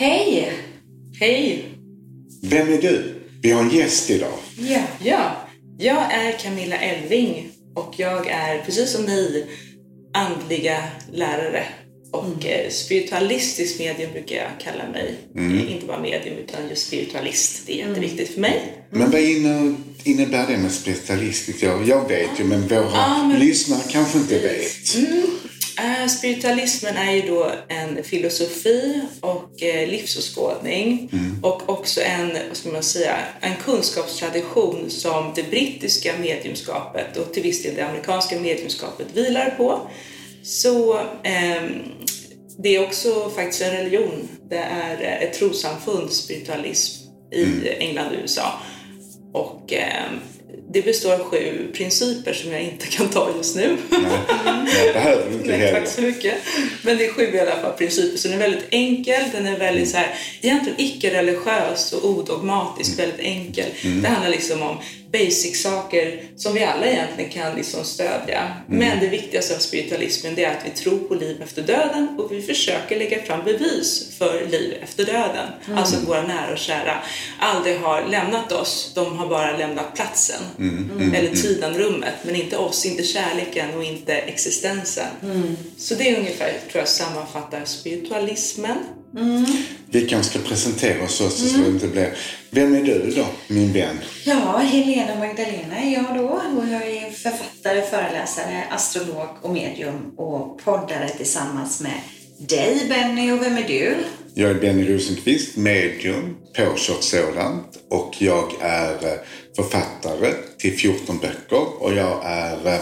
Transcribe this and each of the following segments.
Hej! Hej! Vem är du? Vi har en gäst idag. Ja. Ja, jag är Camilla Elving och jag är precis som ni andliga lärare och eh, spiritualistisk medium brukar jag kalla mig. Eh, Inte bara medium utan just spiritualist. Det är jätteviktigt för mig. Men vad inne- innebär det med specialistiskt? Jag, jag vet ju, men våra Ja, men- lyssnare kanske inte vet. Eh, Spiritualismen är ju då en filosofi och eh, livsåskådning och också en, vad ska man säga, en kunskapstradition som det brittiska mediumskapet och till viss del det amerikanska mediumskapet vilar på. Så ehm, det är också faktiskt en religion. Det är eh, ett trossamfund, spiritualism, i England och USA. Och ehm, det består av sju principer som jag inte kan ta just nu. Jag behöver inte Nej, heller. tack så mycket. Men det är sju i alla fall principer, så den är väldigt enkel. Den är väldigt så här, egentligen icke-religiös och odogmatisk, väldigt enkel. Det handlar liksom om basic-saker som vi alla egentligen kan liksom stödja. Men det viktigaste av spiritualismen det är att vi tror på liv efter döden och vi försöker lägga fram bevis för liv efter döden. Alltså att våra nära och kära aldrig har lämnat oss, de har bara lämnat platsen. Eller tiden, rummet, men inte oss, inte kärleken och inte existensen. Så det är ungefär, tror jag, sammanfattar spiritualismen. Vi kanske ska presentera oss också så det inte blir... Vem är du då, min vän? Ja, Helena Magdalena är jag då och jag är författare, föreläsare, astrolog och medium och poddare tillsammans med dig Benny och vem är du? Jag är Benny Rosenqvist, medium, påkört sådant. Och jag är eh, författare till 14 böcker. Och jag är eh,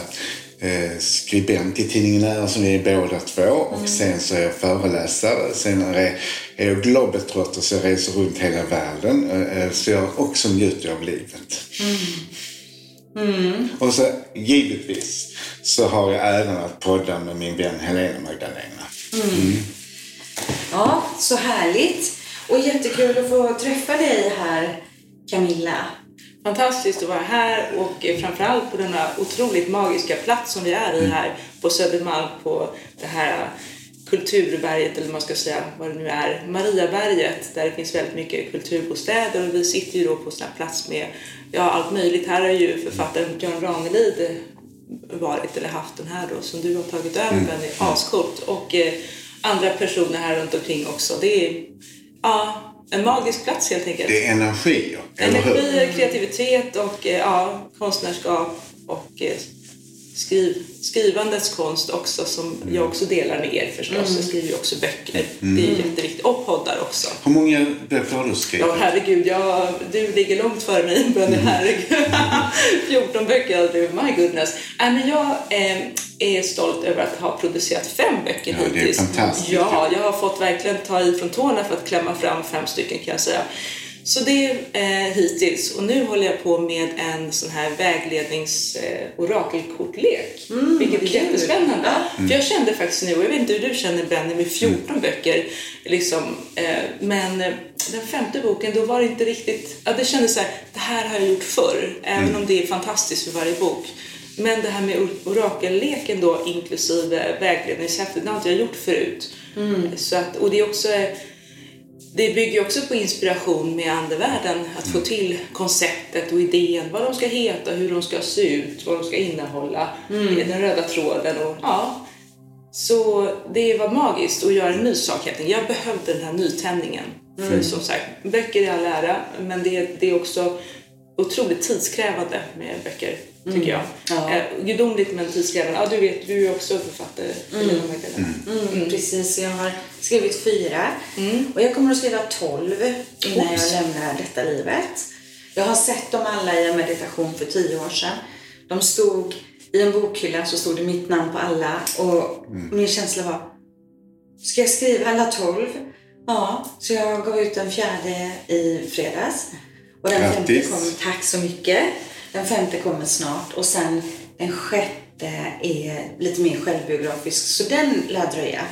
skribent i tidningen Nära som vi är båda två. Och sen så är jag föreläsare. Sen är jag globetrotter så jag reser runt hela världen. Eh, eh, Så jag också njuter av livet. Och så givetvis så har jag äran att podda med min vän Helena Magdalena. Ja, så härligt. Och jättekul att få träffa dig här Camilla. Fantastiskt att vara här och framförallt på denna otroligt magiska plats som vi är i här på Södermalm på det här kulturberget, eller man ska säga, vad det nu är, Mariaberget, där det finns väldigt mycket kulturbostäder och vi sitter ju då på sån här plats med ja, allt möjligt. Här har ju författaren Björn Ranelid varit eller haft den här då som du har tagit över, mm. Benny. Ascoolt. Och eh, andra personer här runt omkring också. Det är ja, en magisk plats helt enkelt. Det är energier, eller? Energi, kreativitet och eh, ja, konstnärskap och eh, skriv, skrivandets konst också som jag också delar med er förstås. Jag skriver ju också böcker. Det är ju jätteviktigt. Och poddar också. Hur många böcker har du skrivit? Ja, herregud, jag, du ligger långt före mig, Benny. Herregud. 14 böcker, du, my goodness. Äh, men jag eh, är stolt över att ha producerat fem böcker Ja, det är hittills. fantastiskt. Ja, jag har fått verkligen ta i från tårna för att klämma fram fem stycken kan jag säga. Så det är eh, hittills. Och nu håller jag på med en sån här väglednings eh, orakelkortlek. vilket är jättespännande. För jag kände faktiskt nu, och jag vet inte hur du känner Benny med 14 böcker, liksom, eh, men eh, den femte boken, då var det inte riktigt, ja det kändes så här, det här har jag gjort förr, även om det är fantastiskt för varje bok. Men det här med or- orakelleken då, inklusive vägledningshäftet, det har inte jag gjort förut. Så att, och det är också eh, det bygger också på inspiration med andevärlden, att få till konceptet och idén, vad de ska heta, hur de ska se ut, vad de ska innehålla, den röda tråden och ja. Så det var magiskt att göra en ny sak helt. Jag behövde den här nytändningen. För som sagt, böcker är all ära, men det, det är också otroligt tidskrävande med böcker, tycker jag. Ja. Eh, gudomligt men tidskrävande. Ja, du vet, du är också författare. Helena Magdalena. Mm, Precis, jag har skrivit fyra och jag kommer att skriva tolv innan Oops. jag lämnar detta livet. Jag har sett dem alla i en meditation för tio år sedan. De stod i en bokhylla så stod det mitt namn på alla och min känsla var Ska jag skriva alla tolv? Ja, så jag gav ut den fjärde i fredags. Och den femte Grattis. kom, tack så mycket. Den femte kommer snart och sen den sjätte är lite mer självbiografisk så den lär dröja.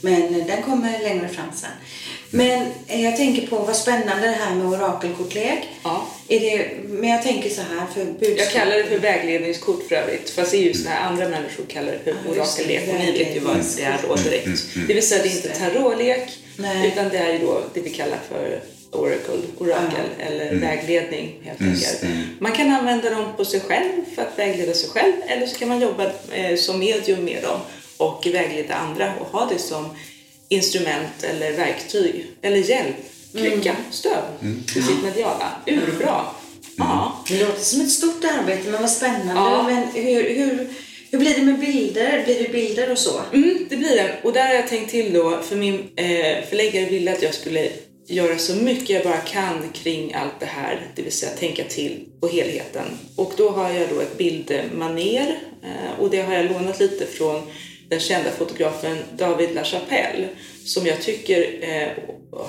Men den kommer längre fram sen. Men jag tänker på vad spännande det här med orakelkortlek. Ja. är det, men jag tänker så här för budskap. Jag kallar det för vägledningskort för övrigt. Fast det är just när andra människor kallar det för orakellek. Och ni vet ju vad det är då direkt. Det vill säga det är inte tarotlek. Nej. Utan det är ju då det vi kallar för oracle, orakel eller vägledning helt enkelt. Man kan använda dem på sig själv för att vägleda sig själv eller så kan man jobba eh, som medium med dem och vägleda andra och ha det som instrument eller verktyg eller hjälp, krycka, stöd för sitt mediala. Urbra! Ja. Det låter som ett stort arbete, men vad spännande. Ja. Men hur, hur, hur blir det med bilder? Blir det bilder och så? Mm, det blir det. Och där har jag tänkt till då, för min eh, förläggare ville att jag skulle göra så mycket jag bara kan kring allt det här, det vill säga tänka till på helheten. Och då har jag då ett bildmaner eh, och det har jag lånat lite från den kända fotografen David LaChapelle som jag tycker eh,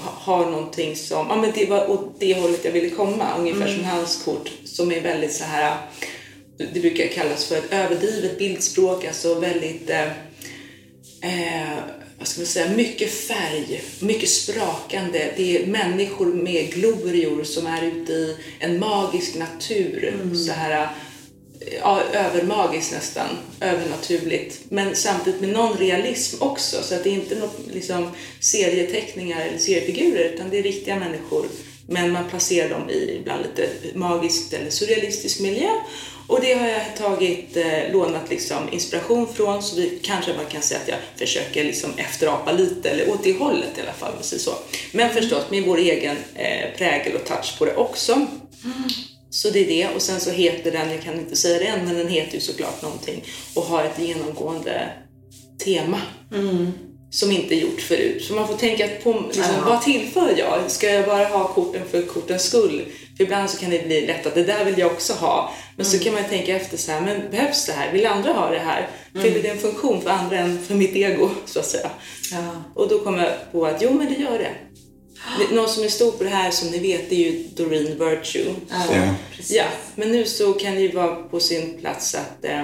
har någonting som, ja men det var åt det hållet jag ville komma, ungefär som hans kort som är väldigt så här det brukar kallas för ett överdrivet bildspråk, alltså väldigt eh, eh, vad ska man säga, mycket färg, mycket sprakande. Det är människor med glorior som är ute i en magisk natur. Så här, ja, övermagiskt nästan, övernaturligt. Men samtidigt med någon realism också, så att det är inte något, liksom, serieteckningar eller seriefigurer, utan det är riktiga människor. Men man placerar dem i ibland lite magisk eller surrealistisk miljö. Och det har jag tagit, eh, lånat liksom inspiration från, så vi kanske man kan säga att jag försöker liksom efterapa lite, eller åt det hållet i alla fall. Så. Men förstås med vår egen eh, prägel och touch på det också. Så det är det. Och sen så heter den, jag kan inte säga det än, men den heter ju såklart någonting och har ett genomgående tema. Mm. Som inte gjort förut. Så man får tänka på liksom, vad tillför jag? Ska jag bara ha korten för kortens skull? För ibland så kan det bli lätt att det där vill jag också ha. Men så kan man tänka efter så här, men behövs det här? Vill andra ha det här? Fyller det en funktion för andra än för mitt ego, så att säga? Ja. Och då kom jag på att jo, men det gör det. Det- Någon som är stor på det här som ni vet är ju Doreen Virtue. Ja. Ja, men nu så kan det ju vara på sin plats att eh,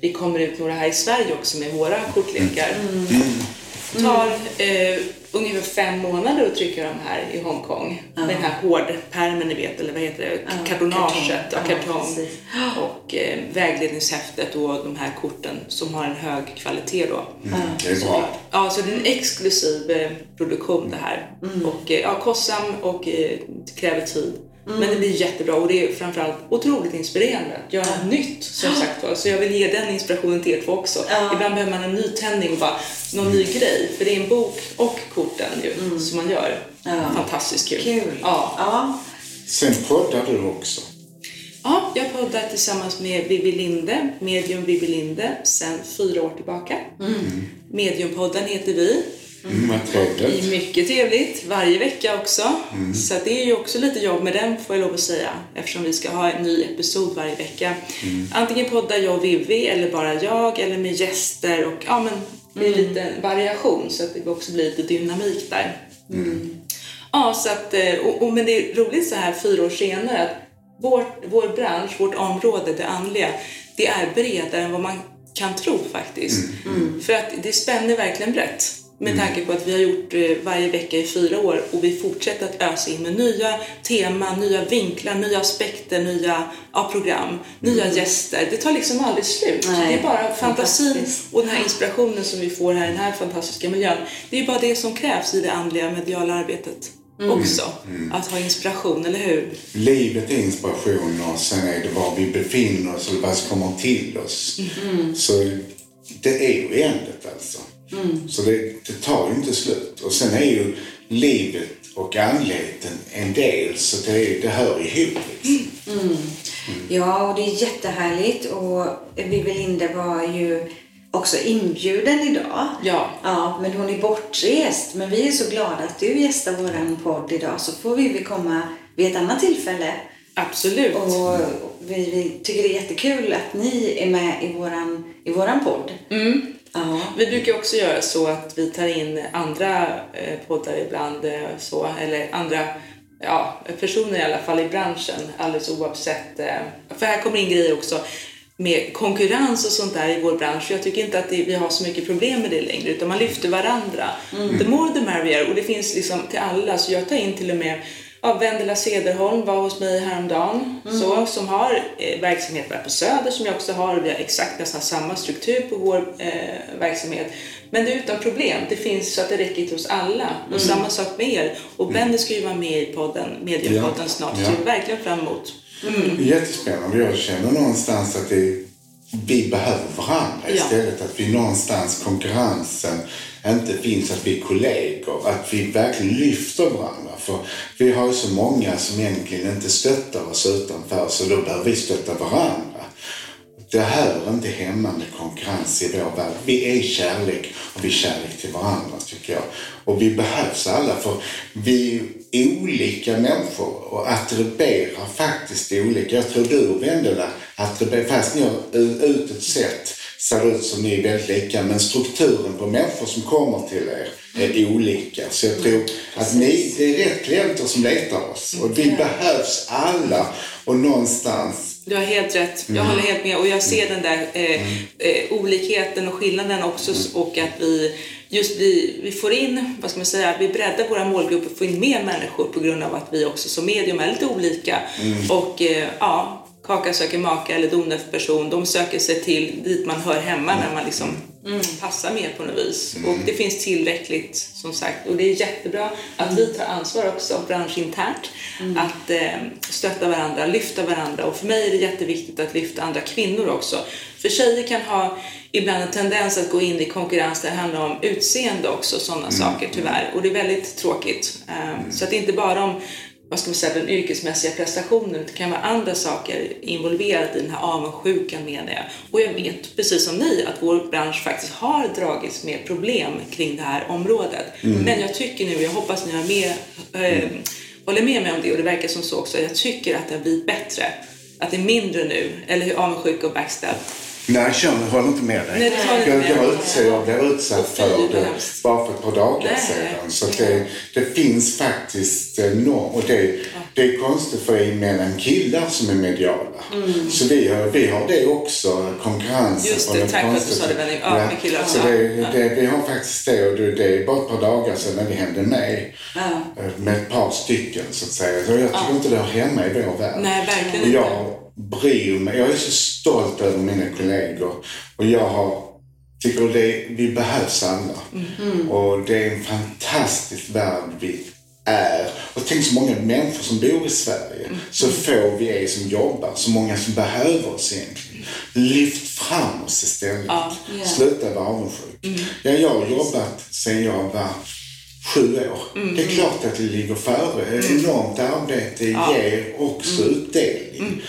vi kommer ut några här i Sverige också med våra kortlekar. Det tar eh, ungefär fem månader att trycka de här i Hongkong. Med den här hårdpärmen ni vet, eller vad heter det? Ja, Kartonaget och kartong. precis. och eh, vägledningshäftet och de här korten som har en hög kvalitet då. Det är bra. Ja, så det är en exklusiv eh, produktion det här. Och eh, ja, kostsam och eh, kräver tid. Men det blir jättebra och det är framförallt otroligt inspirerande att göra något nytt som sagt var. Så jag vill ge den inspirationen till er två också. Ja. Ibland behöver man en nytändning och bara någon ny grej. För det är en bok och korten ju som man gör. Ja. Fantastiskt kul. Kul. Ja. ja. Sen poddar du också. ja, jag poddar tillsammans med Vivi Linde, medium Vivi Linde, sedan fyra år tillbaka. Mediumpodden heter vi. Mm, Det är mycket trevligt, varje vecka också. Så att det är ju också lite jobb med den får jag lov att säga. Eftersom vi ska ha en ny episod varje vecka. Antingen poddar jag och Vivi eller bara jag eller med gäster och ja men det är lite variation så att det också blir lite dynamik där. Ja, så att, eh, och, och, men det är roligt så här fyra år senare att vår, vår bransch, vårt område, det andliga, det är bredare än vad man kan tro faktiskt. För att det spänner verkligen brett. Med tanke på att vi har gjort eh, varje vecka i fyra år och vi fortsätter att ösa in med nya teman, nya vinklar, nya aspekter, nya ja, program, nya gäster. Det tar liksom aldrig slut. Nej, det är bara fantasin och den här inspirationen som vi får här i den här fantastiska miljön. Det är bara det som krävs i det andliga mediala arbetet också. Att ha inspiration, eller hur? Livet är inspiration och sen är det var vi befinner oss och vad som kommer till oss. Så det är ju oändligt alltså. Så det, det tar ju inte slut. Och sen är ju livet och andligheten en del så det, det hör ihop. Liksom. Ja, och det är jättehärligt. Och Vivi Linde var ju också inbjuden idag. Ja. Ja, men hon är bortrest. Men vi är så glada att du gästar vår podd idag. Så får Vivi komma vid ett annat tillfälle. Absolut. Och vi, vi tycker det är jättekul att ni är med i våran, i våran podd. Ja. Vi brukar också göra så att vi tar in andra eh, poddar ibland, eh, så, eller andra ja, personer i alla fall i branschen, alldeles oavsett. Eh, för här kommer in grejer också med konkurrens och sånt där i vår bransch. Jag tycker inte att det, vi har så mycket problem med det längre, utan man lyfter varandra. The more the merrier, och det finns liksom till alla. Så jag tar in till och med ja, Vendela Cederholm var hos mig häromdagen, så, som har eh, verksamhet på Söder som jag också har. Vi har exakt nästan samma struktur på vår eh, verksamhet. Men det är utan problem. Det finns så att det räcker till hos alla. Och samma sak med er. Och Benny ska ju vara med i podden, Mediapodden Ja. snart. Ja. Så jag ser verkligen fram emot. Jättespännande. Jag känner någonstans att det, vi behöver varandra Ja. istället. Att vi någonstans, konkurrensen inte finns, att vi är kollegor. Att vi verkligen lyfter varandra. För vi har ju så många som egentligen inte stöttar oss utanför så då behöver vi stötta varandra. Det hör inte hemma med konkurrens i vår värld. Vi är kärlek och vi är kärlek till varandra tycker jag. Och vi behövs alla för vi olika människor och attribuerar faktiskt olika. Jag tror du och Vendela attribuerar, fast ni utåt sett ser ut som ni är väldigt lika men strukturen på människor som kommer till er är olika. Så jag tror att ni, det är rätt klienter som letar oss och vi behövs alla och någonstans Du har helt rätt. Jag Mm. håller helt med. Och jag ser den där eh, eh, olikheten och skillnaden också. Mm. Och att vi just vi, vi får in, vad ska man säga, vi breddar våra målgrupper, får in mer människor på grund av att vi också som medium är lite olika. Mm. Och eh, ja, Kaka söker maka eller Donef-person, de söker sig till dit man hör hemma när man liksom passar mer på något vis. Och det finns tillräckligt som sagt. Och det är jättebra att vi tar ansvar också branschinternt. Att eh, stötta varandra, lyfta varandra. Och för mig är det jätteviktigt att lyfta andra kvinnor också. För tjejer kan ha ibland en tendens att gå in i konkurrens där det handlar om utseende också, sådana saker tyvärr. Och det är väldigt tråkigt. Eh, Så att det är inte bara om vad ska man säga, den yrkesmässiga prestationen. Det kan vara andra saker involverat i den här avundsjukan menar jag. Och jag vet, precis som ni, att vår bransch faktiskt har dragits med problem kring det här området. Men jag tycker nu, jag hoppas ni har med, eh, håller med mig om det och det verkar som så också, jag tycker att det har blivit bättre. Att det är mindre nu, eller hur avundsjuka och backstab. Nej, jag känner- håller inte med dig. Nej, det jag, med. jag, blev utsatt för det bara för ett par dagar Nej. sedan. Så det, det finns faktiskt eh, nå och det, det är konstigt för i mellan killar som är mediala. Så vi har, vi har det också, konkurrensen. Mm. Just det, tack för att du sa det. Benny. Ja, med killar så det, Ja. det, vi har faktiskt det och det, det är bara ett par dagar sedan när det hände mig. Ja. eh, Med ett par stycken så att säga. Så jag tycker inte det hör hemma i vår värld. Nej, verkligen inte. Bryr mig. Jag är så stolt över mina kollegor. Och jag har, tycker det, vi behövs alla. Mm. Och det är en fantastisk värld vi är. Och tänk så många människor som bor i Sverige. Mm. Så få vi är som jobbar. Så många som behöver oss egentligen. Lyft fram oss istället. Ja, ja. Sluta vara avundsjuk. Mm. Ja, jag har jobbat sedan jag var sju år. Mm. Det är klart att det ligger före. Enormt arbete ger också Mm. utdelning.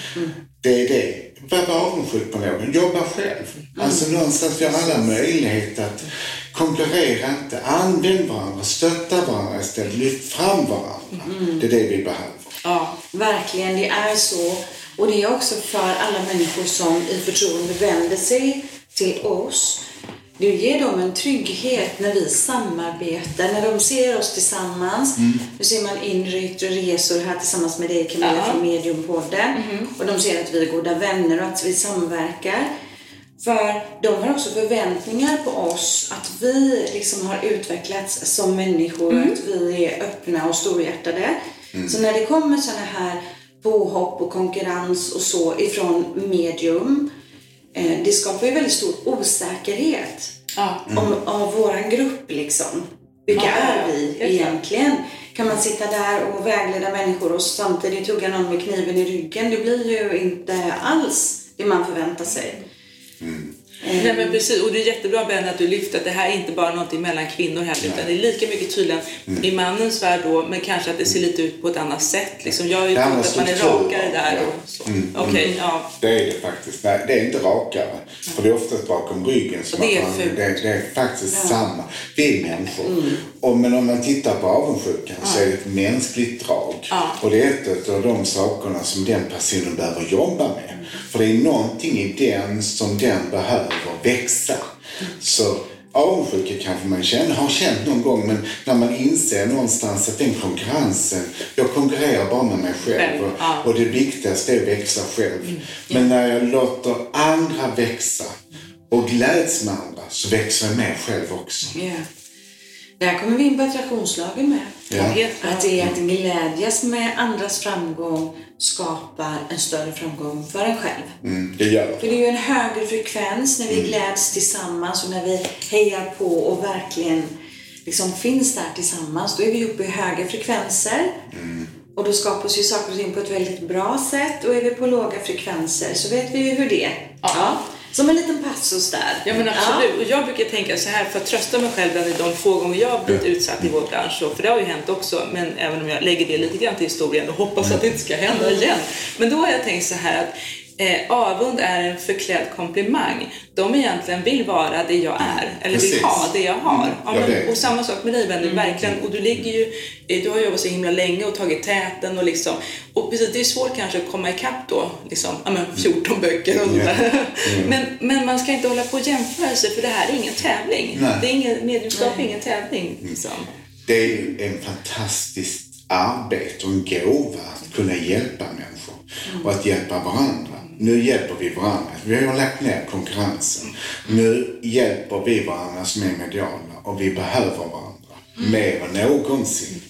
Det är det. Var avundsjuk på någon. Jobba själv. Alltså någonstans vi har alla möjlighet att konkurrera inte. Använd varandra, stötta varandra istället. Lyft fram varandra. Det är det vi behöver. Ja, Verkligen, det är så. Och det är också för alla människor som i förtroende vänder sig till oss. Det ger dem en trygghet när vi samarbetar, när de ser oss tillsammans. Nu ser man inre och yttre resor här tillsammans med dig Camilla Ja. från Mediumpodden. Och de ser att vi är goda vänner och att vi samverkar. För de har också förväntningar på oss att vi liksom har utvecklats som människor, att vi är öppna och storhjärtade. Så när det kommer sådana här påhopp och konkurrens och så ifrån medium, det skapar ju väldigt stor osäkerhet ja. om, av våran grupp liksom. Vilka Ja, är vi egentligen? Kan man sitta där och vägleda människor och samtidigt hugga någon med kniven i ryggen? Det blir ju inte alls det man förväntar sig. Nej men precis, och det är jättebra Ben att du lyfter att det här är inte bara någonting mellan kvinnor heller utan det är lika mycket tydligen Mm. i mannens värld då men kanske att det ser lite ut på ett annat sätt. Liksom, jag har ju trott att man är rakare där ja. och så. Okej, ja. Det är det faktiskt. Nej, det är inte rakare. För det är oftast bakom ryggen. Som det är man- det, det är faktiskt samma. Vi är människor. Och, men om man tittar på avundsjukan så är det ett mänskligt drag. Ja. Och det är ett av de sakerna som den personen behöver jobba med. För det är någonting i den som den behöver växa. Så avundsjuka kanske man känner, har känt någon gång men när man inser någonstans att den konkurrensen, jag konkurrerar bara med mig själv. Och, ja. och det viktigaste är att växa själv. Men när jag låter andra växa och gläds med andra så växer jag med själv också. Ja. Där kommer vi in på attraktionslagen med. Ja. Att det är att glädjas med andras framgång skapar en större framgång för en själv. Mm, det gör För det är ju en högre frekvens när vi gläds tillsammans och när vi hejar på och verkligen liksom finns där tillsammans. Då är vi uppe i höga frekvenser. Och då skapas ju saker och ting på ett väldigt bra sätt. Och är vi på låga frekvenser så vet vi ju hur det är. Ja. Som en liten passus där. Ja men absolut. Och jag brukar tänka så här för att trösta mig själv bland de få gånger jag har blivit utsatt i vår bransch. För det har ju hänt också. Men även om jag lägger det lite grann till historien och hoppas att det inte ska hända igen. Men då har jag tänkt så här att eh, avund är en förklädd komplimang. De egentligen vill vara det jag är. Eller vill Precis. ha det jag har. Ja, jag men, och samma sak med dig Benny, verkligen. Och du ligger ju, eh, du har jobbat så himla länge och tagit täten och liksom. Och precis, det är svårt kanske att komma ikapp då, liksom, ja men 14 böcker och sådär. Men, men man ska inte hålla på och jämföra sig för det här är ingen tävling. Nej. Det är ingen, medlemskap är ingen tävling. Liksom. Det är ju en fantastiskt arbete och en gåva att kunna hjälpa människor och att hjälpa varandra. Nu hjälper vi varandra. Vi har ju lagt ner konkurrensen. Nu hjälper vi varandra som är mediala och vi behöver varandra mer än någonsin.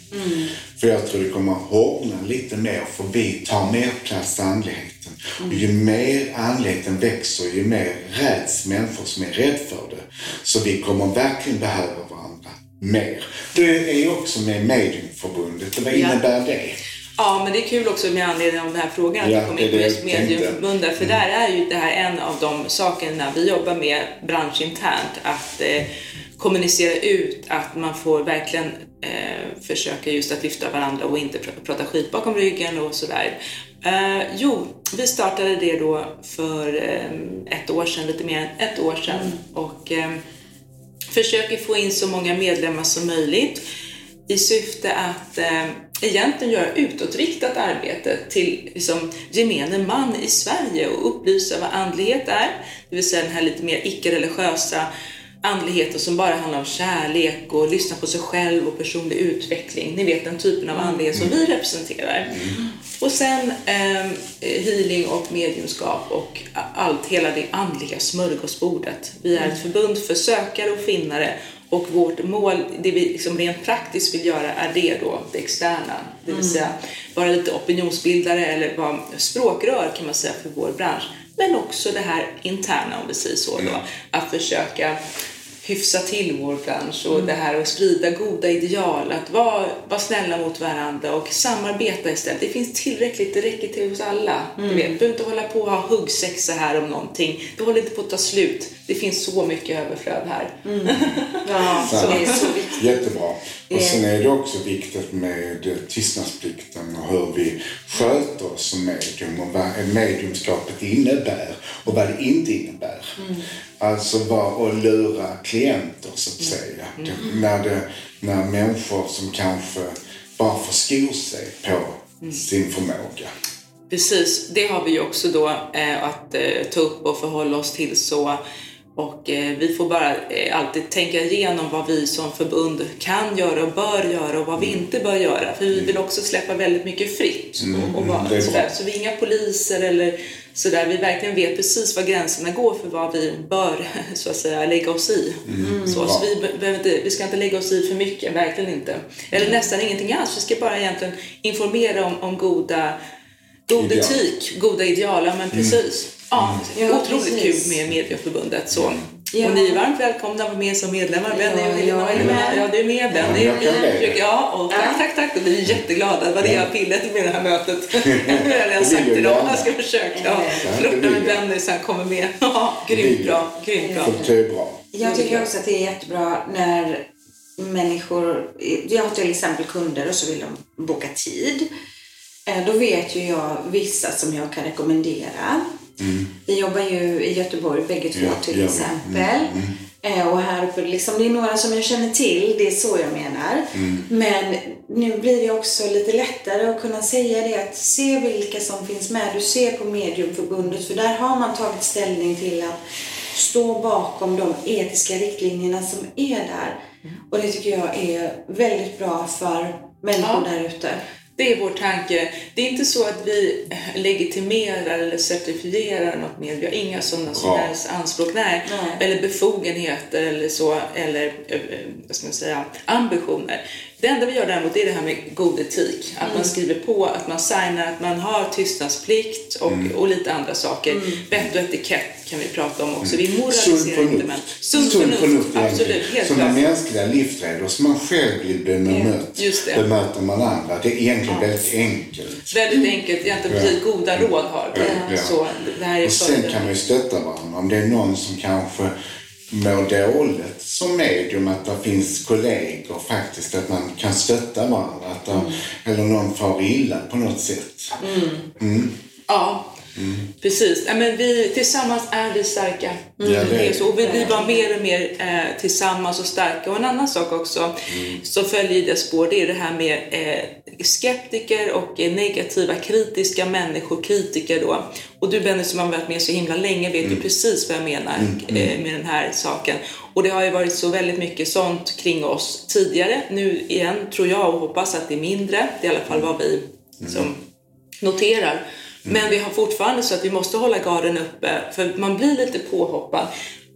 För jag tror det kommer hårdna lite mer för vi tar mer plats i andligheten. Och ju mer andligheten växer, ju mer räds människor som är rädda för det. Så vi kommer verkligen behöva varandra mer. Du är ju också med i Mediumförbundet. Vad Ja. innebär det? Ja, men det är kul också med anledning av den här frågan att Ja, du kom in på just. Mm. mediumförbundet. För där är ju det här en av de sakerna vi jobbar med branschinternt. Att eh, kommunicera ut att man får verkligen eh, försöka just att lyfta varandra och inte pr- prata skit bakom ryggen och sådär. Eh, jo, vi startade det då för eh, ett år sedan, lite mer än ett år sedan. Mm. Och eh, försöker få in så många medlemmar som möjligt i syfte att eh, egentligen göra utåtriktat arbete till liksom, gemene man i Sverige och upplysa vad andlighet är, det vill säga den här lite mer icke-religiösa andligheten som bara handlar om kärlek och lyssna på sig själv och personlig utveckling. Ni vet den typen av andlighet som vi representerar. Och sen eh, healing och mediumskap och allt, hela det andliga smörgåsbordet. Vi är ett förbund för sökare och finnare och vårt mål, det vi liksom rent praktiskt vill göra är det då, det externa. Det vill säga vara lite opinionsbildare eller vara språkrör kan man säga för vår bransch. Men också det här interna om vi säger så då, att försöka hyfsa till vår bransch och det här att sprida goda ideal, att vara, vara snälla mot varandra och samarbeta istället. Det finns tillräckligt, det räcker till oss alla. Du vet, du behöver inte hålla på och ha huggsex så här om någonting. Det håller inte på att ta slut. Det finns så mycket överflöd här. Ja, så det är så viktigt. Jättebra. Och sen är det också viktigt med eh, tystnadsplikten och hur vi sköter oss som medium och vad mediumskapet innebär och vad det inte innebär. Alltså vad att lura klienter så att säga. Det, när, det, när människor som kanske bara förskor sig på sin förmåga. Precis, det har vi ju också då eh, att eh, ta upp och förhålla oss till så. Och eh, vi får bara eh, alltid tänka igenom vad vi som förbund kan göra och bör göra och vad vi inte bör göra. För vi vill också släppa väldigt mycket fritt. och, och vara, sådär. Så vi är inga poliser eller sådär. Vi verkligen vet precis var gränserna går för vad vi bör så att säga lägga oss i. Så, så vi, inte, vi ska inte lägga oss i för mycket, verkligen inte. Eller nästan ingenting alls. Vi ska bara egentligen informera om, om goda God Ideal. etik, goda ideal, ja men precis. Ja, Ja, otroligt precis. kul med Medieförbundet. Så. Ja. Och ni är varmt välkomna att vara med som medlemmar. Benny och Helena och jag är med. Ja, du är med Benny. Jag med. försöker- Ja, och tack, Ja. tack, tack. Och vi är jätteglada. Det var det jag ville med det här mötet. Jag Det vill sagt jag till dem. Jag ska försöka flirta med jag. Benny så han kommer med. Grymt jag. bra. Grymt bra. Så det är bra. Jag tycker också att det är jättebra när människor, jag har till exempel kunder och så vill de boka tid. Eh, Då vet ju jag vissa som jag kan rekommendera. Vi jobbar ju i Göteborg bägge två Ja, till ja. exempel. Eh, Och här uppe, liksom, det är några som jag känner till, det är så jag menar. Men nu blir det också lite lättare att kunna säga det att se vilka som finns med. Du ser på Mediumförbundet, för där har man tagit ställning till att stå bakom de etiska riktlinjerna som är där. Och det tycker jag är väldigt bra för människor Ja. där ute. Det är vår tanke. Det är inte så att vi legitimerar eller certifierar något mer. Vi har inga sådana som Bra. helst anspråk. Nej. Nej. Eller befogenheter eller så. Eller eh, vad ska man säga, ambitioner. Det enda vi gör däremot är det här med god etik. Att man skriver på, att man signar, att man har tystnadsplikt och, och lite andra saker. Vett och etikett kan vi prata om också. Vi Sunt moraliserar inte men förnuft. Sunt förnuft absolut, egentligen. helt Sådana klart. mänskliga livsregler som man själv vill bli bemött. Det. Bemöter man andra. Det är egentligen väldigt enkelt. Väldigt enkelt, egentligen precis goda råd har vi. Ja, ja. Så det här är Och sen kan man ju stötta varandra. Om det är någon som kanske mår dåligt som medium, att det finns kollegor faktiskt, att man kan stötta varandra. Att det, Eller någon far illa på något sätt. Ja, precis. Ja, men vi, tillsammans är vi starka. Ja, det är så. Och vi, var Verkligen. mer och mer eh, tillsammans och starka. Och en annan sak också som följer i det spår, det är det här med eh, skeptiker och negativa, kritiska människor, kritiker då. Och du Benny som har varit med så himla länge vet ju precis vad jag menar eh, med den här saken. Och det har ju varit så väldigt mycket sånt kring oss tidigare. Nu igen tror jag och hoppas att det är mindre. Det är i alla fall vad vi som noterar. Men vi har fortfarande så att vi måste hålla garden uppe för man blir lite påhoppad.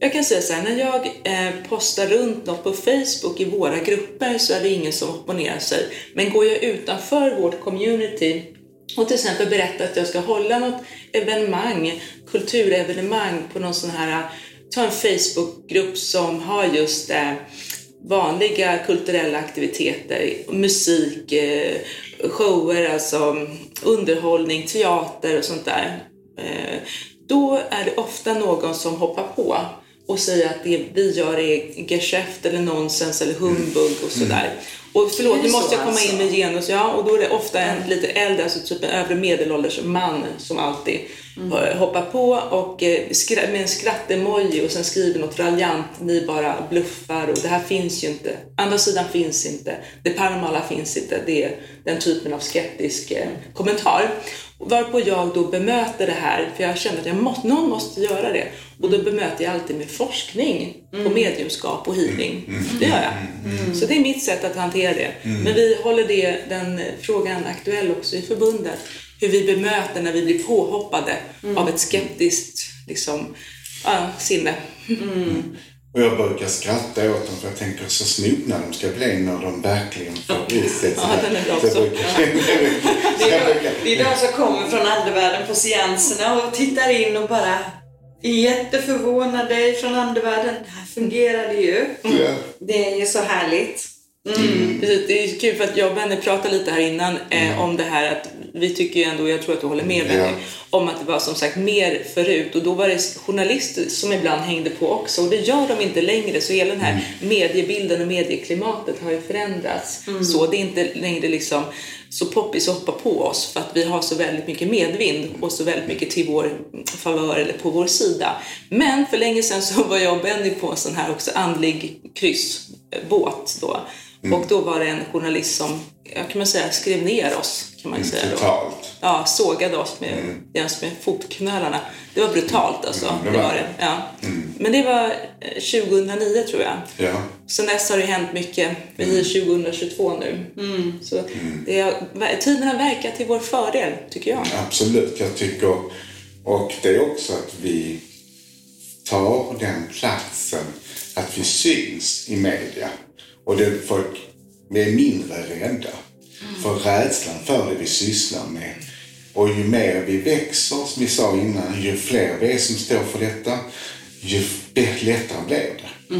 Jag kan säga så här, när jag eh, postar runt något på Facebook i våra grupper så är det ingen som opponerar sig. Men går jag utanför vårt community och till exempel berättar att jag ska hålla något evenemang, kulturevenemang på någon sån här, ta en Facebookgrupp som har just eh, vanliga kulturella aktiviteter, musik, eh, shower, alltså underhållning, teater och sånt där. Eh, då är det ofta någon som hoppar på och säger att det vi gör är geschäft eller nonsens eller humbug och sådär. Och förlåt, nu måste jag komma in alltså? med genus, ja, och då är det ofta en lite äldre, alltså typ en övre medelålders man som alltid eh, hoppar på och eh, med en skrattemoji och sen skriver något raljant, ni bara bluffar och det här finns ju inte. Andra sidan finns inte, det paranormala finns inte. Det är den typen av skeptisk eh, kommentar. Varpå jag då bemöter det här, för jag känner att jag måste, någon måste göra det. Och då bemöter jag alltid med forskning på mediumskap och healing. Det gör jag. Så det är mitt sätt att hantera det. Men vi håller det, den frågan aktuell också i förbundet. Hur vi bemöter när vi blir påhoppade av ett skeptiskt liksom, ja, sinne. Och jag brukar skratta åt dem för jag tänker så snopna de ska bli när de verkligen får ut det. Ja, den är bra också. Det är, de som kommer från andevärlden på seanserna och tittar in och bara jätteförvånade från andevärlden. Det här fungerade ju. Ja. Det är ju så härligt. Precis, det är kul för att jag och Benny pratade lite här innan eh, om det här att vi tycker ju ändå, jag tror att du håller med Benny, Ja. om att det var som sagt mer förut och då var det journalister som ibland hängde på också och det gör de inte längre så hela den här mediebilden och medieklimatet har ju förändrats. Så det är inte längre liksom så poppis att hoppa på oss för att vi har så väldigt mycket medvind och så väldigt mycket till vår favör eller på vår sida. Men för länge sedan så var jag och Benny på en sån här också andlig kryssbåt då. Och då var det en journalist som, ja, kan man säga, skrev ner oss kan man ju säga då. Totalt. Ja, sågade oss med, jäms med fotknölarna. Det var brutalt alltså. Mm, det det var var det. Ja. Men det var eh, 2009 tror jag. Ja. Sen dess har det hänt mycket. Vi är 2022 nu. Så det är, tiden har verkat till vår fördel, tycker jag. Absolut, jag tycker... Och det är också att vi tar den platsen, att vi syns i media. Och det folk, är mindre rädda för rädslan för det vi sysslar med. Och ju mer vi växer, som vi sa innan, ju fler vi är som står för detta, ju lättare blir det.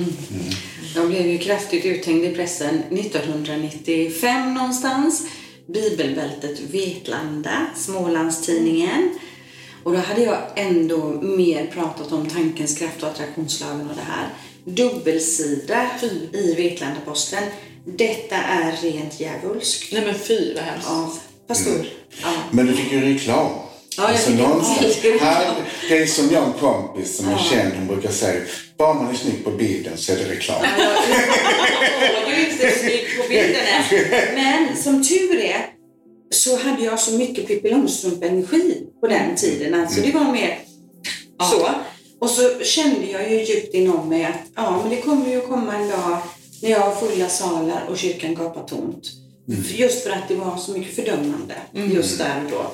De blev ju kraftigt uthängda i pressen 1995 någonstans. Bibelbältet Vetlanda, Smålandstidningen. Och då hade jag ändå mer pratat om tankens kraft och attraktionslagen och det här. Dubbelsida i Vetlanda-Posten. Detta är rent djävulskt. Nej men fy vad hemskt. Ja, pastor. Ja. Men du fick ju reklam. Ja, jag fick- någonstans. ja. Här, det är som jag en kompis som är känd, hon brukar säga, bara man är snygg på bilden så är det reklam. Jag är inte snygg på bilden än. Men som tur är så hade jag så mycket Pippi Långstrump-energi på den tiden. Alltså det var mer så. Och så kände jag ju djupt inom mig att ja, men det kommer ju komma en dag när jag har fulla salar och kyrkan gapar tomt. Just för att det var så mycket fördömande just där och då.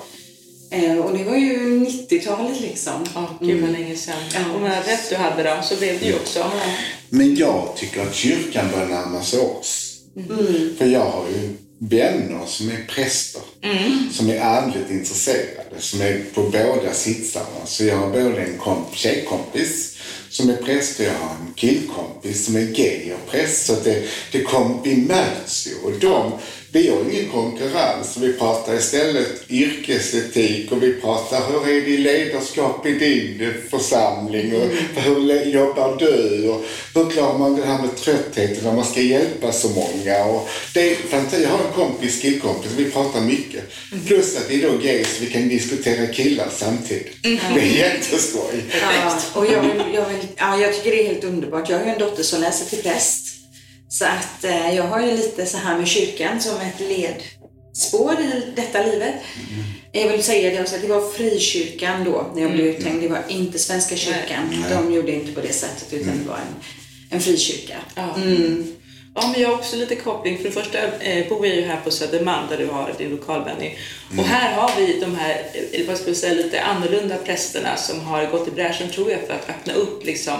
Eh, och det var ju 90-talet liksom. Ja, gud vad länge sedan. Ja. Om jag hade rätt du hade då, så blev det ju också. Men jag tycker att kyrkan bör närma sig oss. För jag har ju vänner som är präster. Mm. Som är andligt intresserade. Som är på båda sitsarna. Så jag har både en komp- tjejkompis som är präst och jag har en killkompis som är gay och präst. Så att det, det kom, vi möts ju. Och de, vi har ingen konkurrens. Vi pratar istället yrkesetik och vi pratar hur är det i ledarskap i din församling och hur le- jobbar du och hur klarar man det här med tröttheten när man ska hjälpa så många. Och det är. Jag har en kompis, killkompis, vi pratar mycket. Plus att vi är då gay så vi kan diskutera killar samtidigt. Det är jätteskoj. Ja, och jag, vill, jag, vill, ja, jag tycker det är helt underbart. Jag har ju en dotter som läser till präst. Så att eh, jag har ju lite så här med kyrkan som ett ledspår i detta livet. Jag vill säga det det var frikyrkan då när jag blev uthängd. Det var inte Svenska kyrkan. De gjorde inte på det sättet utan det var en, en frikyrka. Ja. Ja, men jag har också lite koppling. För det första eh, bor jag ju här på Södermalm där du har din lokalbenny. Och här har vi de här, eh, vad ska vi säga, lite annorlunda prästerna som har gått i bräschen tror jag för att öppna upp liksom.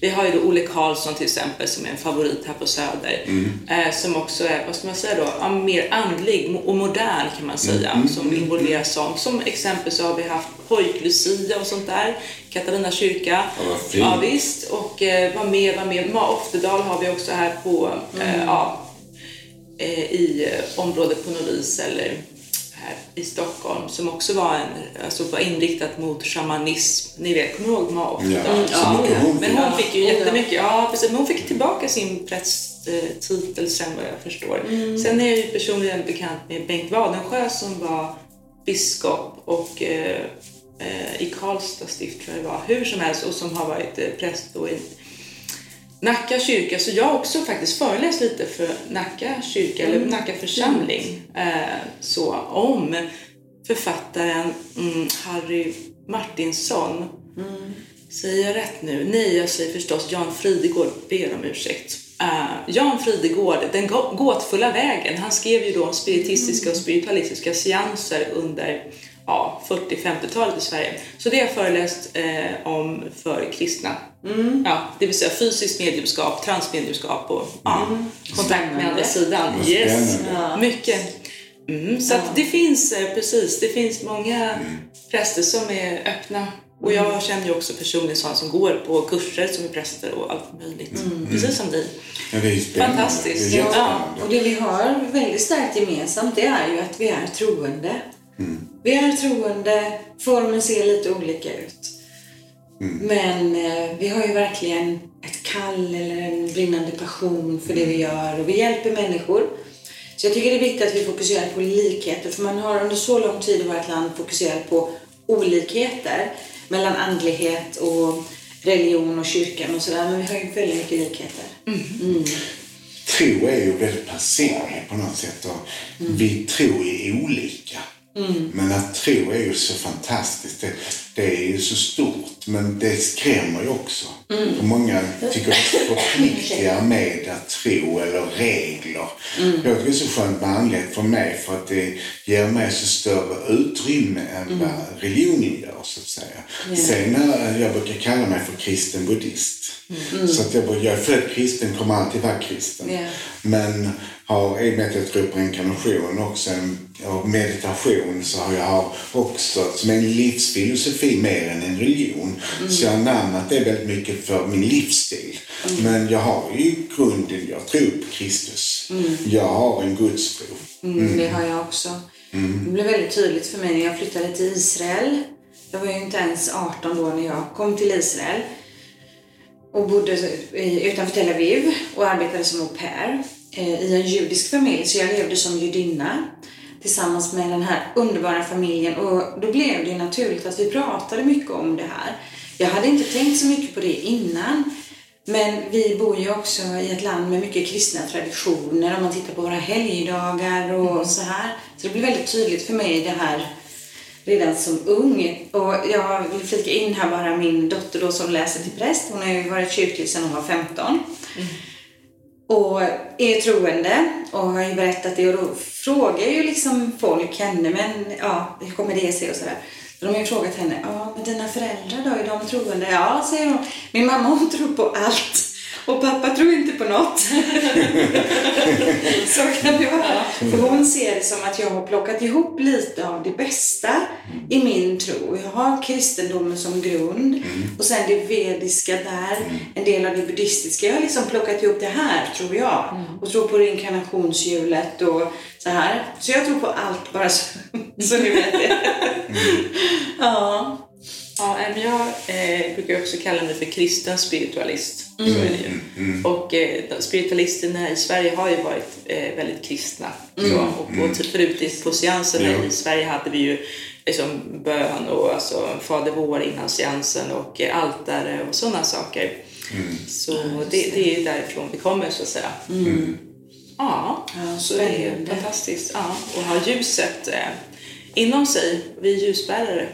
Vi har ju då Olle Karlsson till exempel som är en favorit här på Söder. Eh, som också är, vad ska man säga då, mer andlig och modern kan man säga. Som involverar sånt. Som exempel så har vi haft pojk-Lucia och sånt där. Katarina kyrka. Ja. Ja, visst, och eh, vad mer, vad mer? Ma Oftedal har vi också här på, eh, ja, eh, i eh, området på något vis, eller här i Stockholm, som också var, en, alltså var inriktat mot shamanism. Ni vet, kommer ni ihåg Ma Oftedal? Ja, så mycket hon Men hon fick ju Ja, jättemycket, ja precis, men hon fick tillbaka sin prästtitel sen vad jag förstår. Sen är jag ju personligen bekant med Bengt Wadensjö som var biskop och eh, i Karlstad stift tror jag det var, hur som helst, och som har varit eh, präst då i Nacka kyrka, så jag har också faktiskt föreläst lite för Nacka kyrka, eller Nacka församling, eh, så om författaren mm, Harry Martinsson. Säger jag rätt nu? Nej, jag säger förstås Jan Fridegård, ber om ursäkt. Eh, Jan Fridegård, Den gå- gåtfulla vägen, han skrev ju då spiritistiska och spiritualistiska seanser under ja, 40-50-talet i Sverige. Så det har jag föreläst eh, om för kristna. Ja, det vill säga fysiskt mediumskap, transmediumskap och ja, kontakt med andra sidan. Yes, spännande. mycket. Mm, så att det finns, eh, precis, det finns många präster som är öppna. Och jag känner ju också personligen sådana som går på kurser som är präster och allt möjligt. Precis som ni. Ja, det är. Fantastiskt. Det är Ja. Och det vi har väldigt starkt gemensamt det är ju att vi är troende. Vi är troende, formen ser lite olika ut. Men eh, vi har ju verkligen ett kall eller en brinnande passion för det vi gör och vi hjälper människor. Så jag tycker det är viktigt att vi fokuserar på likheter för man har under så lång tid i vårt land fokuserat på olikheter mellan andlighet och religion och kyrkan och sådär. Men vi har ju väldigt mycket likheter. tro är ju väldigt personlig på något sätt. Och Vi tror är olika. Men att tro är ju så fantastiskt. Det, det är ju så stort, men det skrämmer ju också. För många tycker att det förpliktigar med att tro eller regler. Jag tycker det är så skönt med andlighet för mig för att det ger mig så större utrymme än vad religionen gör, så att säga. Sen eh, jag brukar kalla mig för kristen buddhist. Så att jag, jag är född kristen, kommer alltid vara kristen. Ja. Men har i och med att jag tror på reinkarnation också och meditation så har jag också som en livsfilosofi mer än en religion. Så jag har anammat det väldigt mycket för min livsstil. Men jag har ju grunden, jag tror på Kristus. Jag har en gudstro. Mm, Det har jag också. Det blev väldigt tydligt för mig när jag flyttade till Israel. Jag var ju inte ens 18 då när jag kom till Israel. Och bodde utanför Tel Aviv och arbetade som au pair i en judisk familj. Så jag levde som judinna tillsammans med den här underbara familjen. Och då blev det naturligt att vi pratade mycket om det här. Jag hade inte tänkt så mycket på det innan. Men vi bor ju också i ett land med mycket kristna traditioner om man tittar på våra helgdagar och så här. Så det blir väldigt tydligt för mig det här redan som ung. Och jag vill flika in här bara min dotter då som läser till präst. Hon har ju varit kyrklig sedan hon var 15 och är troende och har ju berättat det och då frågar ju liksom folk henne, men ja, hur kommer det sig och sådär. Så de har ju frågat henne, ja men dina föräldrar då, är de troende? Ja, säger hon. Min mamma hon tror på allt. Och pappa tror inte på något. så kan det vara. För hon ser det som att jag har plockat ihop lite av det bästa i min tro. Jag har kristendomen som grund och sen det vediska där, en del av det buddhistiska. Jag har liksom plockat ihop det här, tror jag. Och tror på reinkarnationshjulet och så här. Så jag tror på allt, bara så, så ni vet det. ja. Ja, men jag eh, brukar också kalla mig för kristen spiritualist. Så är det ju. Och eh, spiritualisterna i Sverige har ju varit eh, väldigt kristna. Så, och på, typ förut på seanserna Ja. i Sverige hade vi ju liksom bön och alltså Fader vår innan seansen och eh, altare och sådana saker. Så det, det är därifrån vi kommer så att säga. Ja, Ja, så det är fantastiskt. Ja, och ha ljuset eh, inom sig. Vi är ljusbärare,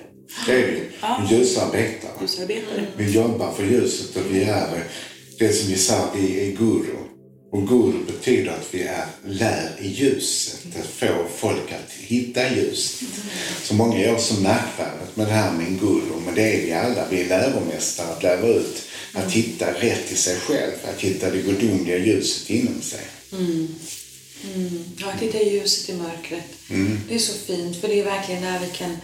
Det är vi. Ja. Ljusarbetare. ljusarbetare. Vi jobbar för ljuset och vi är det som vi sa, vi är guru. Och guru betyder att vi är lär i ljuset, att få folk att hitta ljuset. Så många gör så märkvärdigt med det här med en guru, men det är vi alla. Vi är läromästare att lära ut, att hitta rätt i sig själv, att hitta det gudomliga ljuset inom sig. Ja, att hitta ljuset i mörkret. Det är så fint, för det är verkligen där vi kan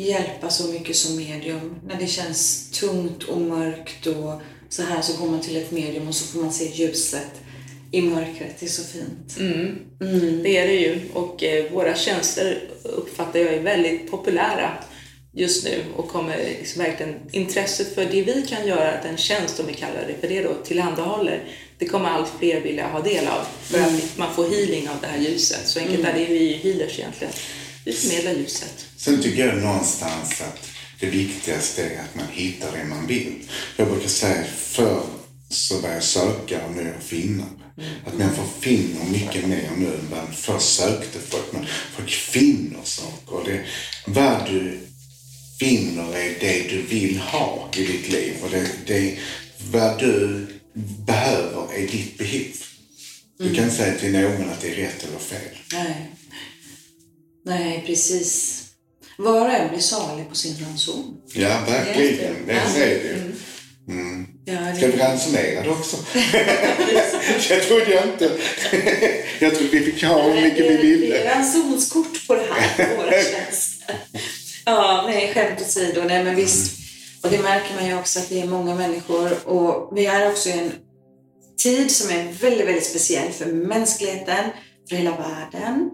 hjälpa så mycket som medium. När det känns tungt och mörkt och så här så går man till ett medium och så får man se ljuset i mörkret. Det är så fint. Det är det ju. Och eh, våra tjänster uppfattar jag är väldigt populära just nu och kommer liksom verkligen intresset för det vi kan göra, den tjänst om vi kallar det för det då, tillhandahåller, det kommer allt fler vilja ha del av för att man får healing av det här ljuset. Så enkelt är det, vi är ju healers egentligen. Vi förmedlar ljuset. Sen tycker jag någonstans att det viktigaste är att man hittar det man vill. Jag brukar säga förr så var jag sökare och nu är jag finnare. Att människor finner mycket mer nu än vad först sökte folk. Men folk finner saker. Och det, vad du finner är det du vill ha i ditt liv. Och det, det, vad du behöver är ditt behov. Du kan inte säga till någon att det är rätt eller fel. Nej. Nej, precis. Var och en blir salig på sin ranson. Ja, verkligen. Det du. Mm. Ja, det Ska vi ransonera det också? jag trodde jag inte. jag trodde vi fick ha hur mycket vi Det ville. är ransonskort på det här, på våra tjänster. Ja, nej, skämt åsido. Nej, men visst. Och det märker man ju också att det är många människor och vi är också i en tid som är väldigt, väldigt speciell för mänskligheten, för hela världen.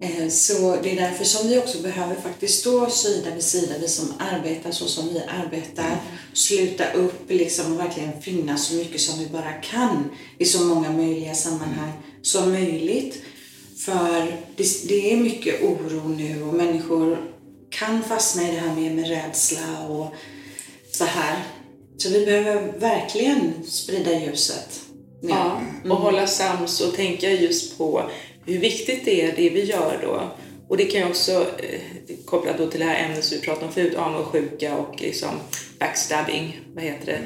Eh, Så det är därför som vi också behöver faktiskt stå sida vid sida, vi som arbetar så som vi arbetar. Sluta upp liksom och verkligen finnas så mycket som vi bara kan i så många möjliga sammanhang som möjligt. För det, det är mycket oro nu och människor kan fastna i det här med, med rädsla och så här. Så vi behöver verkligen sprida ljuset. nu. Ja, och hålla sams och tänka just på hur viktigt det är det vi gör då. Och det kan ju också eh, koppla då till det här ämnet som vi pratade om förut, avundsjuka och liksom backstabbing, vad heter det?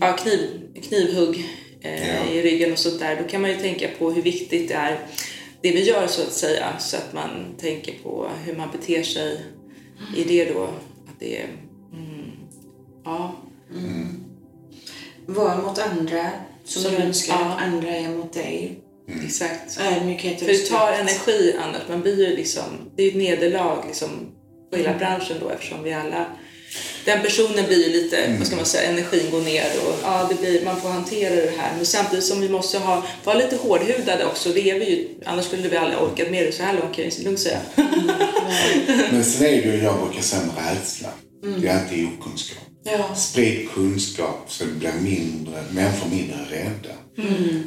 Ja, kniv, knivhugg eh, Ja. i ryggen och sånt där. Då kan man ju tänka på hur viktigt det är det vi gör så att säga, så att man tänker på hur man beter sig i det då. Att det är, mm, ja, Var mot andra som, Som du önskar ja. att andra är mot dig. Exakt. Ödmjukhet och För det tar energi annars. Man blir ju liksom, det är ett nederlag liksom på hela branschen då eftersom vi alla den personen blir ju lite, vad ska man säga, energin går ner och ja, det blir, man får hantera det här. Men samtidigt som vi måste ha, vara lite hårdhudade också, det är vi ju, annars skulle vi aldrig orkat med det så här långt kan jag lugnt säga. Men sen är det ju, jag brukar säga med rädsla. Det är alltid okunskap. Ja. Sprid kunskap så det blir mindre, människor mindre rädda.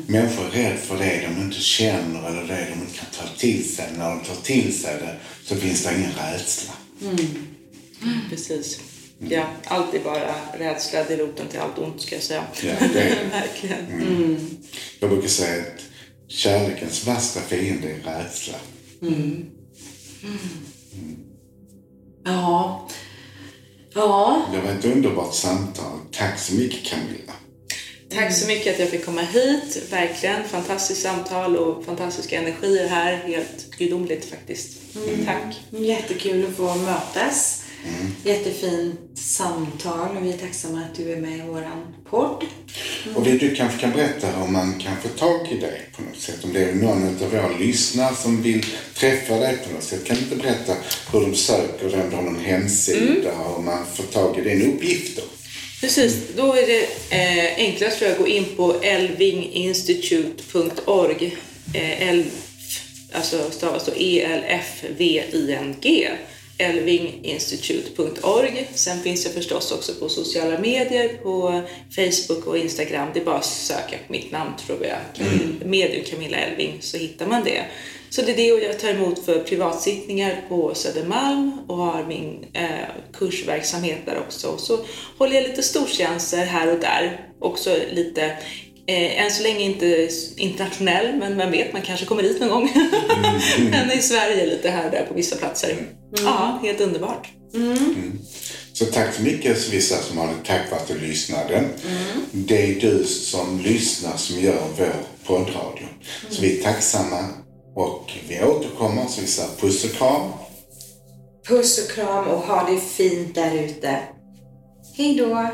Människor är rädda för det de inte känner eller det de inte kan ta till sig. När de tar till sig det så finns det ingen rädsla. Precis. Ja, allt är bara rädsla, det är roten till allt ont ska jag säga. Ja, det är det. Verkligen. Jag brukar säga att kärlekens värsta fiende är rädsla. Ja. Ja. Det var ett underbart samtal. Tack så mycket Camilla. Tack så mycket att jag fick komma hit. Verkligen fantastiskt samtal och fantastiska energier här. Helt gudomligt faktiskt. Tack. Jättekul att få mötas. Jättefint samtal och vi är tacksamma att du är med i våran podd. Och det du kanske kan berätta om man kan få tag i dig på något sätt. Om det är någon av våra lyssnare som vill träffa dig på något sätt. Kan du inte berätta hur de söker dig, om du har någon hemsida och man får tag i dina uppgifter? Precis, då är det eh, enklast jag att gå in på elvinginstitute.org. Eh, elf, alltså stavas då E-L-F-V-I-N-G. elvinginstitute.org. Sen finns jag förstås också på sociala medier, på Facebook och Instagram. Det är bara att söka på mitt namn tror jag, Camilla, medium Camilla Elving, så hittar man det. Så det är det och jag tar emot för privatsittningar på Södermalm och har min eh, kursverksamhet där också. Och så håller jag lite stortjänster här och där. Också lite, eh, än så länge inte internationell, men vem vet, man kanske kommer dit någon gång. men i Sverige lite här och där på vissa platser. Ja, helt underbart. Så tack så mycket Svissa som har Tack för att du lyssnade. Det är du som lyssnar som gör vår poddradio. Så vi är tacksamma och vi återkommer. Så vi säger puss och kram. Puss och kram och ha det fint där ute. Hej då!